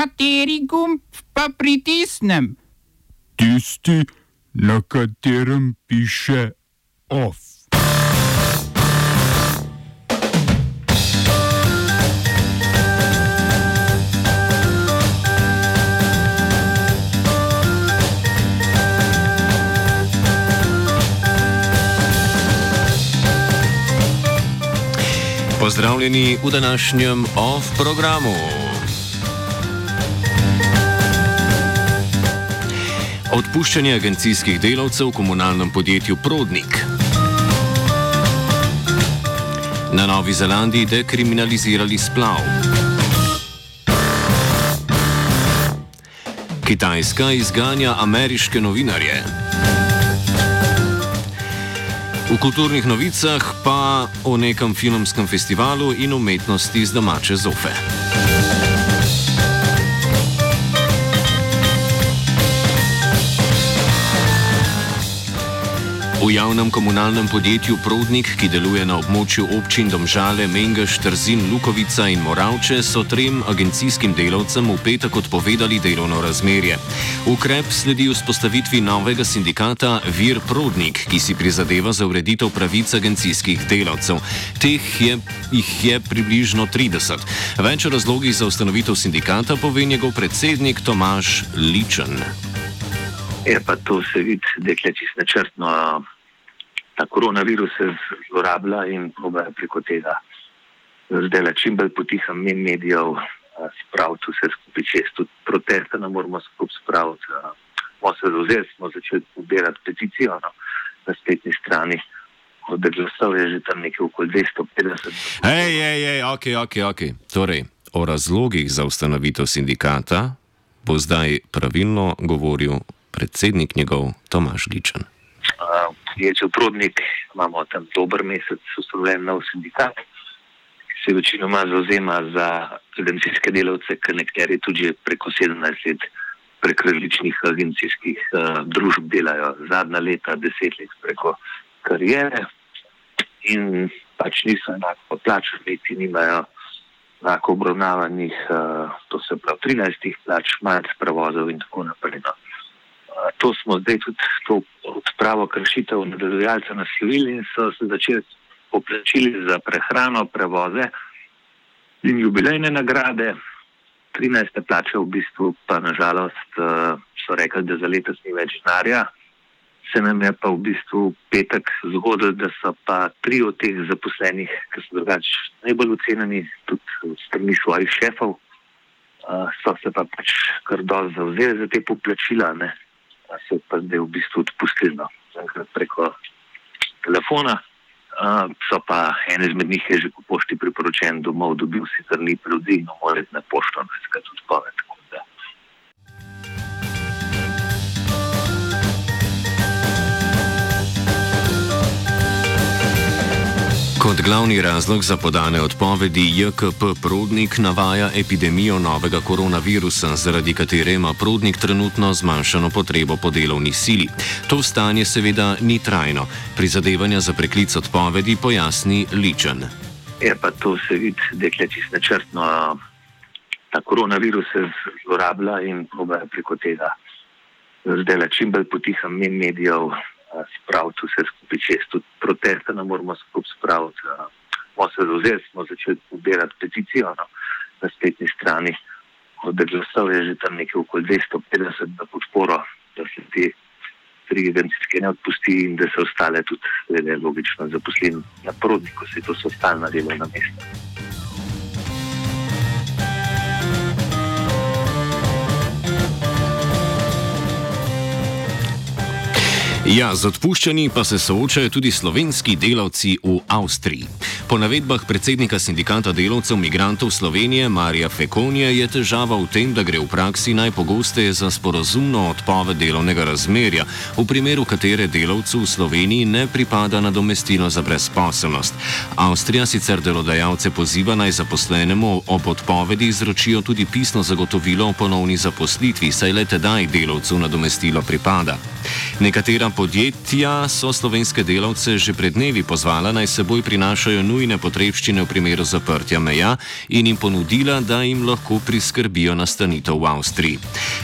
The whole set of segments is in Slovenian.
Kateri gumb pa pritisnem? Tisti, na katerem piše OF. Pozdravljeni v današnjem OF programu. Odpuščanje agencijskih delavcev v komunalnem podjetju Prodnik. Na Novi Zelandiji dekriminalizirali splav. Kitajska izganja ameriške novinarje. V kulturnih novicah pa o nekem filmskem festivalu in umetnosti z domače zofe. V javnem komunalnem podjetju Prodnik, ki deluje na območju občin Domžale, Mengeš, Trzin, Lukovica in Moravče, so trem agencijskim delavcem v petek odpovedali delovno razmerje. Ukrep sledi vzpostavitvi novega sindikata Vir Prodnik, ki si prizadeva za ureditev pravic agencijskih delavcev. Teh je, jih je približno 30. Več o razlogih za ustanovitev sindikata pove njegov predsednik Tomaž Ličen. Je pa to se vidi, da je čisto načrtno. Ta koronavirus se zlorablja in probajo preko tega zdaj le čim bolj potiha men medijev spraviti vse skupaj čez. Tudi proteste ne moramo skupaj spraviti. Smo se zauzeli, smo začeli pobirati peticijo no, na spletni strani. Od glasov je že tam nekaj okoli 250. Hej, hej, hej, ok, ok, ok. Torej, o razlogih za ustanovitev sindikata bo zdaj pravilno govoril predsednik njegov Tomaž Ličen. Podjetje Prodnik imamo tam dober mesec ustanovljen nov sindikat, ki se večinoma zauzema za agencijske delavce, ker nekateri tudi že preko 17 let prek različnih agencijskih uh, družb delajo zadnja leta, deset let preko karijere in pač niso enako plačani, niti nimajo enako obravnavanih, uh, to se pravi 13 plač, manj prevozov in tako naprej. No to smo zdaj tudi to odpravo kršitev na delodajalce naslovili in so se začeli poplačili za prehrano, prevoze in jubilejne nagrade. 13. plače v bistvu pa nažalost so rekli, da za letos ni več denarja. Se nam je pa v bistvu petek zgodilo, da so pa tri od teh zaposlenih, ki so drugače najbolj ocenjeni, tudi strani svojih šefov, so se pa pač kar dosti zauzeli za te poplačila. Ne se pa zdaj v bistvu odpustili no, preko telefona. Uh, so pa ene izmed njih je že po pošti priporočen domov, dobil sicer ni ljudi, no morate na pošto, glavni razlog za podane odpovedi JKP Prodnik navaja epidemijo novega koronavirusa, zaradi katere ima Prodnik trenutno zmanjšano potrebo po delovni sili. To stanje seveda ni trajno. Prizadevanja za preklic odpovedi pojasni Ličen. Je pa to se vidi, da je čisto načrtno. Ta koronavirus se zlorablja in probajo preko tega zdaj le čim bolj potiha men medijev spraviti vse skupaj čez. Tudi proteste ne moramo skupaj spraviti. Smo se zauzeli, smo začeli pobirati peticijo no, na spletni strani. Od glasov je že tam nekaj okoli 250 na podporo, da se te tri agencijske ne odpusti in da se ostale tudi, seveda, logično zaposleni na prodniku, se to so stalna delovna mesta. Ja, z odpuščanji pa se soočajo tudi slovenski delavci v Avstriji. Po navedbah predsednika sindikata delavcev migrantov Slovenije Marija Fekonija je težava v tem, da gre v praksi najpogosteje za sporozumno odpoved delovnega razmerja, v primeru katere delavcu v Sloveniji ne pripada nadomestilo za brezposelnost. Avstrija sicer delodajalce poziva naj zaposlenemu ob odpovedi izročijo tudi pisno zagotovilo o ponovni zaposlitvi, saj le tedaj delavcu nadomestilo pripada. Nekatera podjetja so slovenske delavce že pred dnevi pozvala naj seboj prinašajo nujne nujne potrebščine v primeru zaprtja meja in jim ponudila, da jim lahko priskrbijo nastanitev v Avstriji.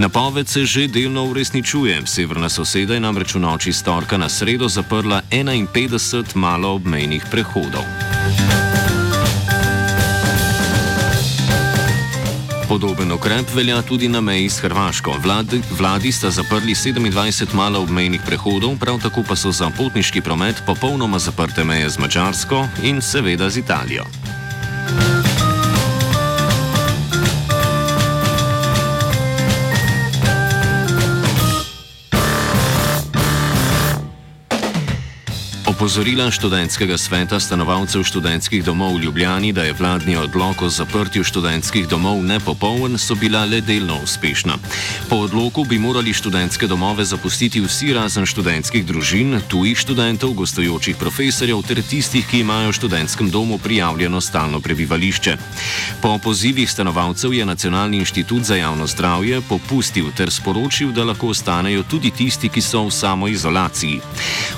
Napoved se že delno uresničuje. Severna soseda je namreč v noči storka na sredo zaprla 51 malo obmejnih prehodov. Podoben ukrep velja tudi na meji s Hrvaško. Vladi, vladi sta zaprli 27 malo obmejnih prehodov, prav tako pa so za potniški promet popolnoma zaprte meje z Mačarsko in seveda z Italijo. Opozorila študentskega sveta stanovalcev študentskih domov v Ljubljani, da je vladni odlog o zaprtju študentskih domov nepopoln, so bila le delno uspešna. Po odloku bi morali študentske domove zapustiti vsi razen študentskih družin, tujih študentov, gostujočih profesorjev ter tistih, ki imajo v študentskem domu prijavljeno stalno prebivališče. Po pozivih stanovalcev je Nacionalni inštitut za javno zdravje popustil ter sporočil, da lahko ostanejo tudi tisti, ki so v samoizolaciji.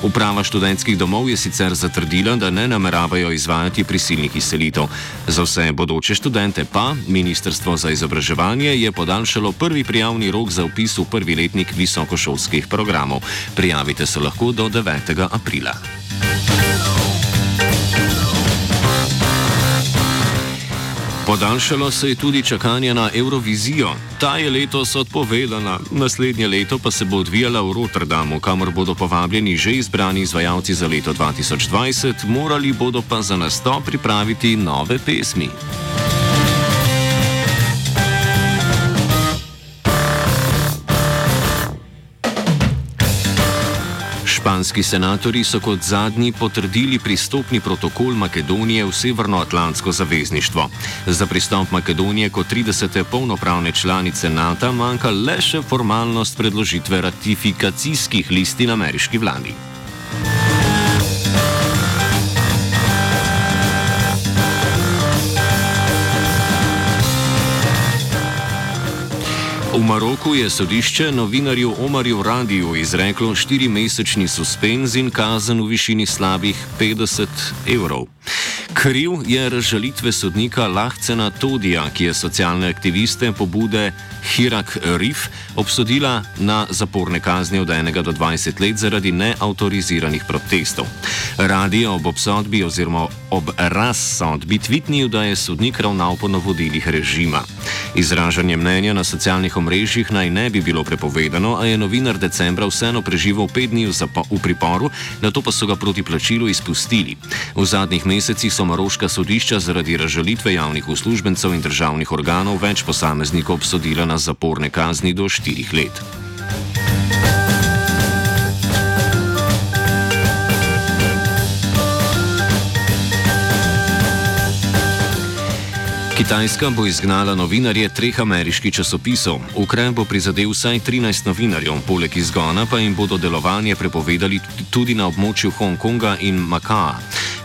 Uprava študentskih domov domov je sicer zatrdila, da ne nameravajo izvajati prisilnih izselitev. Za vse bodoče študente pa Ministrstvo za izobraževanje je podaljšalo prvi prijavni rok za upis v prvi letnik visokošolskih programov. Prijavite se lahko do 9. aprila. Podaljšalo se je tudi čakanje na Eurovizijo. Ta je letos odpovedana, naslednje leto pa se bo odvijala v Rotterdamu, kamor bodo povabljeni že izbrani izvajalci za leto 2020, morali bodo pa za nastop pripraviti nove pesmi. Španski senatori so kot zadnji potrdili pristopni protokol Makedonije v Severnoatlantsko zavezništvo. Za pristop Makedonije kot 30. polnopravne članice NATO manjka le še formalnost predložitve ratifikacijskih listin ameriški vladi. V Maroku je sodišče novinarju Omarju Radiju izreklo štirimesečni suspenz in kazen v višini slabih 50 evrov. Kriv je razžalitve sodnika Lahcena Todija, ki je socialne aktiviste pobude Hirak Rif obsodila na zaporne kazni od 1 do 20 let zaradi neautoriziranih protestov. Radi je ob obsodbi oziroma ob razsodbi tvitnil, da je sodnik ravnal po navodilih režima. Izražanje mnenja na socialnih omrežjih naj ne bi bilo prepovedano, a je novinar decembra vseeno preživel pet dni v priporu, na to pa so ga proti plačilu izpustili. V zadnjih mesecih so maroška sodišča zaradi razžalitve javnih uslužbencev in državnih organov več posameznikov obsodila na zaporne kazni do štirih let. Kitajska bo izgnala novinarje treh ameriških časopisov. Ukrep bo prizadel vsaj 13 novinarjev, poleg izgona pa jim bodo delovanje prepovedali tudi na območju Hongkonga in Makaa.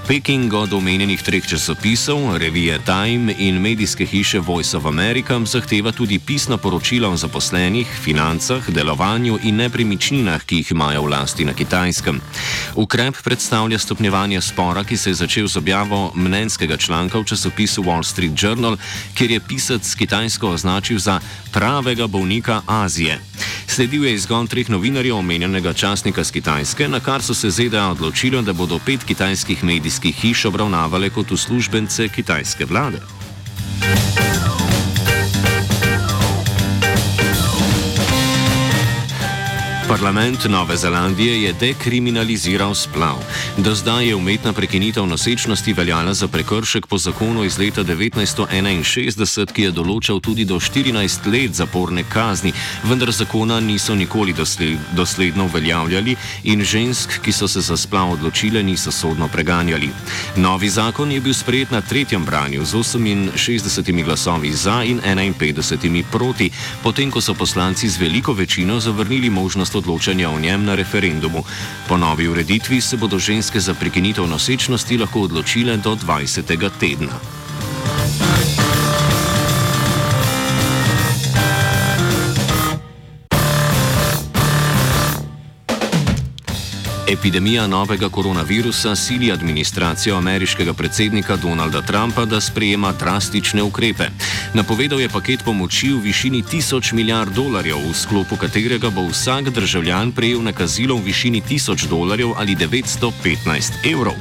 Peking od omenjenih treh časopisov, revije Time in medijske hiše Voice of America zahteva tudi pisna poročila o zaposlenih, financah, delovanju in nepremičninah, ki jih imajo v lasti na kitajskem. Ukrep predstavlja stopnjevanje spora, ki se je začel z objavo mnenjskega članka v časopisu Wall Street Journal, kjer je pisac Kitajsko označil za pravega bolnika Azije. Sledil je izgon treh novinarjev omenjenega časnika z Kitajske, na kar so se ZDA odločili, da bodo pet kitajskih medijskih hiš obravnavale kot uslužbence kitajske vlade. Parlament Nove Zelandije je dekriminaliziral splav. Do zdaj je umetna prekinitev nosečnosti veljala za prekršek po zakonu iz leta 1961, ki je določal tudi do 14 let zaporne kazni, vendar zakona niso nikoli dosled, dosledno uveljavljali in žensk, ki so se za splav odločile, niso sodno preganjali. Novi zakon je bil sprejet na tretjem branju z 68 glasovi za in 51 proti, potem ko so poslanci z veliko večino zavrnili možnost odločanja o njem na referendumu. Po novi ureditvi se bodo ženske za prekinitev nosečnosti lahko odločile do 20. tedna. Epidemija novega koronavirusa sili administracijo ameriškega predsednika Donalda Trumpa, da sprejema drastične ukrepe. Napovedal je paket pomoči v višini 1000 milijard dolarjev, v sklopu katerega bo vsak državljan prejel nakazilo v višini 1000 dolarjev ali 915 evrov.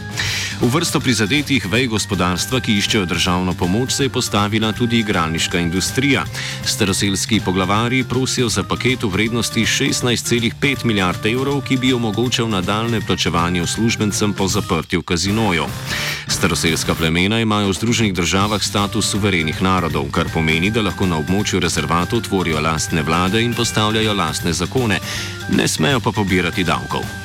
V vrsto prizadetih vej gospodarstva, ki iščejo državno pomoč, se je postavila tudi igralniška industrija. Staroselski poglavari prosijo za paket v vrednosti 16,5 milijard evrov, ki bi omogočal nadaljne plačevanje uslužbencem po zaprtju kazinojev. Staroselska plemena imajo v Združenih državah status suverenih narodov, kar pomeni, da lahko na območju rezervatov tvorijo lastne vlade in postavljajo lastne zakone, ne smejo pa pobirati davkov.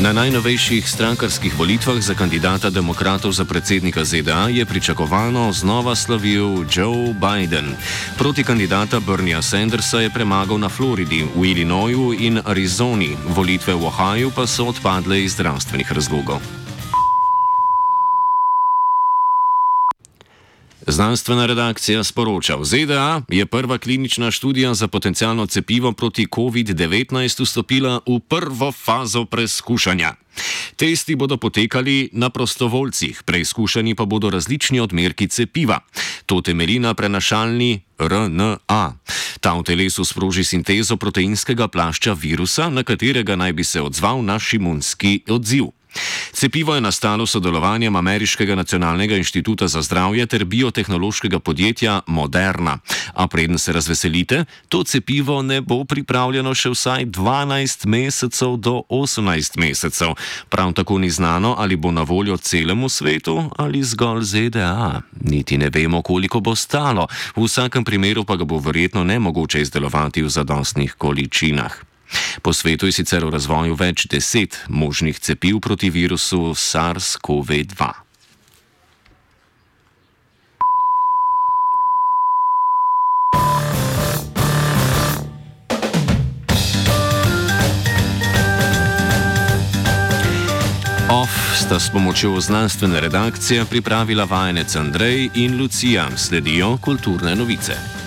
Na najnovejših strankarskih volitvah za kandidata demokratov za predsednika ZDA je pričakovano znova slavil Joe Biden. Proti kandidata Bernia Sandersa je premagal na Floridi, v Illinoisu in Arizoni, volitve v Ohaju pa so odpadle iz zdravstvenih razlogov. Znanstvena redakcija sporoča, v ZDA je prva klinična študija za potencijalno cepivo proti COVID-19 vstopila v prvo fazo preizkušanja. Testi bodo potekali na prostovoljcih, preizkušani pa bodo različni odmerki cepiva. To temelji na prenašalni RNA. Ta v telesu sproži sintezo proteinskega plašča virusa, na katerega naj bi se odzval naš imunski odziv. Cepivo je nastalo sodelovanjem Ameriškega nacionalnega inštituta za zdravje ter biotehnološkega podjetja Moderna. A preden se razveselite, to cepivo ne bo pripravljeno še vsaj 12 mesecev do 18 mesecev. Prav tako ni znano, ali bo na voljo celemu svetu ali zgolj ZDA. Niti ne vemo, koliko bo stalo, v vsakem primeru pa ga bo verjetno nemogoče izdelovati v zadostnih količinah. Po svetu je sicer v razvoju več deset možnih cepiv proti virusu SARS-CoV-2. OF sta s pomočjo znanstvene redakcije pripravila vajenec Andrej in Lucija, sledijo kulturne novice.